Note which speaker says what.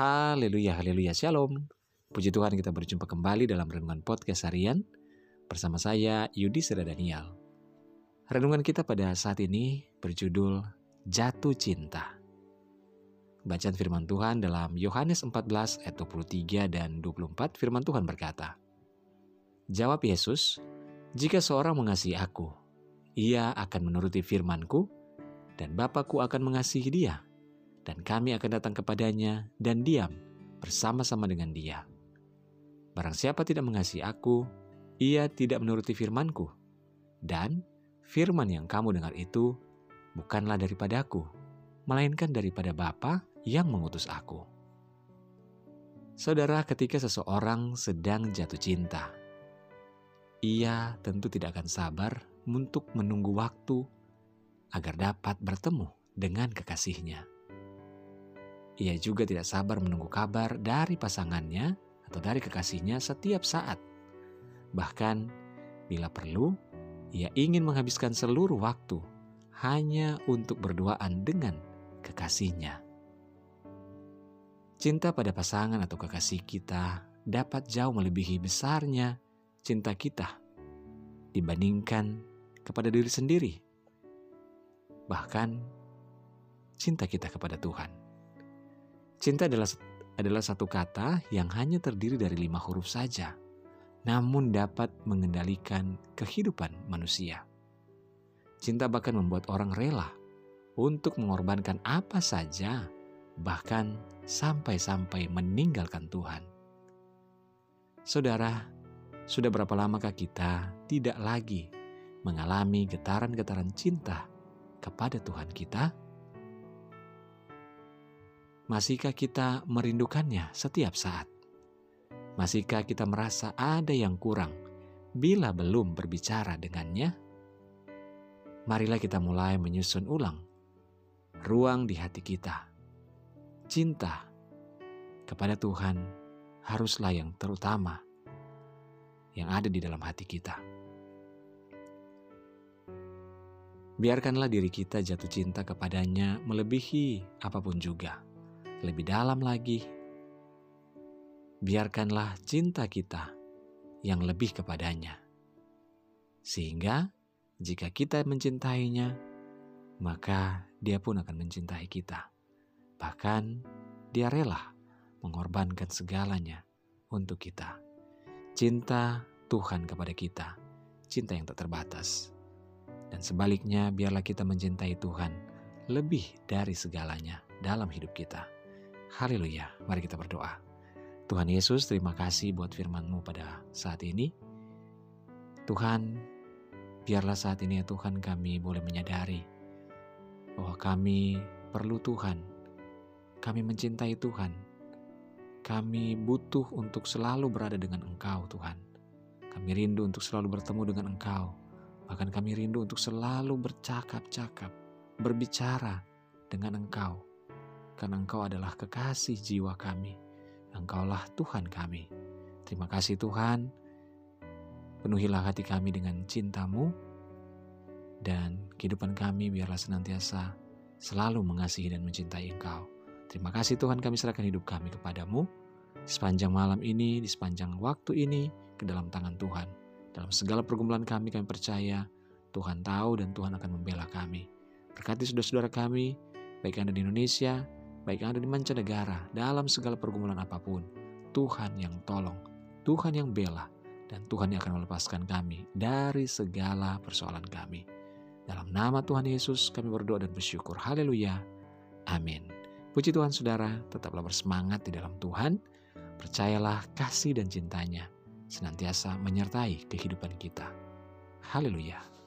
Speaker 1: Haleluya, haleluya, shalom. Puji Tuhan kita berjumpa kembali dalam Renungan Podcast Harian bersama saya Yudi Seda Daniel. Renungan kita pada saat ini berjudul Jatuh Cinta. Bacaan firman Tuhan dalam Yohanes 14 ayat 23 dan 24 firman Tuhan berkata, Jawab Yesus, jika seorang mengasihi aku, ia akan menuruti firmanku, dan Bapakku akan mengasihi dia dan kami akan datang kepadanya dan diam bersama-sama dengan dia. Barang siapa tidak mengasihi aku, ia tidak menuruti firmanku. Dan firman yang kamu dengar itu bukanlah daripada aku, melainkan daripada Bapa yang mengutus aku. Saudara, ketika seseorang sedang jatuh cinta, ia tentu tidak akan sabar untuk menunggu waktu agar dapat bertemu dengan kekasihnya. Ia juga tidak sabar menunggu kabar dari pasangannya atau dari kekasihnya setiap saat. Bahkan, bila perlu, ia ingin menghabiskan seluruh waktu hanya untuk berduaan dengan kekasihnya. Cinta pada pasangan atau kekasih kita dapat jauh melebihi besarnya cinta kita dibandingkan kepada diri sendiri. Bahkan, cinta kita kepada Tuhan. Cinta adalah adalah satu kata yang hanya terdiri dari lima huruf saja, namun dapat mengendalikan kehidupan manusia. Cinta bahkan membuat orang rela untuk mengorbankan apa saja, bahkan sampai-sampai meninggalkan Tuhan. Saudara, sudah berapa lamakah kita tidak lagi mengalami getaran-getaran cinta kepada Tuhan kita? Masihkah kita merindukannya setiap saat? Masihkah kita merasa ada yang kurang bila belum berbicara dengannya? Marilah kita mulai menyusun ulang ruang di hati kita. Cinta kepada Tuhan haruslah yang terutama yang ada di dalam hati kita. Biarkanlah diri kita jatuh cinta kepadanya melebihi apa pun juga lebih dalam lagi. Biarkanlah cinta kita yang lebih kepadanya, sehingga jika kita mencintainya, maka Dia pun akan mencintai kita. Bahkan, Dia rela mengorbankan segalanya untuk kita. Cinta Tuhan kepada kita, cinta yang tak terbatas. Dan sebaliknya, biarlah kita mencintai Tuhan lebih dari segalanya dalam hidup kita. Haleluya, mari kita berdoa. Tuhan Yesus, terima kasih buat firman-Mu pada saat ini. Tuhan, biarlah saat ini ya Tuhan kami boleh menyadari bahwa kami perlu Tuhan. Kami mencintai Tuhan. Kami butuh untuk selalu berada dengan Engkau, Tuhan. Kami rindu untuk selalu bertemu dengan Engkau. Bahkan kami rindu untuk selalu bercakap-cakap, berbicara dengan Engkau karena Engkau adalah kekasih jiwa kami. Engkaulah Tuhan kami. Terima kasih Tuhan. Penuhilah hati kami dengan cintamu dan kehidupan kami biarlah senantiasa selalu mengasihi dan mencintai Engkau. Terima kasih Tuhan kami serahkan hidup kami kepadamu. Sepanjang malam ini, di sepanjang waktu ini, ke dalam tangan Tuhan. Dalam segala pergumulan kami, kami percaya Tuhan tahu dan Tuhan akan membela kami. Berkati saudara-saudara kami, baik Anda di Indonesia, baik yang ada di mancanegara, dalam segala pergumulan apa pun, Tuhan yang tolong, Tuhan yang bela, dan Tuhan yang akan melepaskan kami dari segala persoalan kami. Dalam nama Tuhan Yesus kami berdoa dan bersyukur. Haleluya. Amin. Puji Tuhan saudara, tetaplah bersemangat di dalam Tuhan. Percayalah kasih dan cintanya senantiasa menyertai kehidupan kita. Haleluya.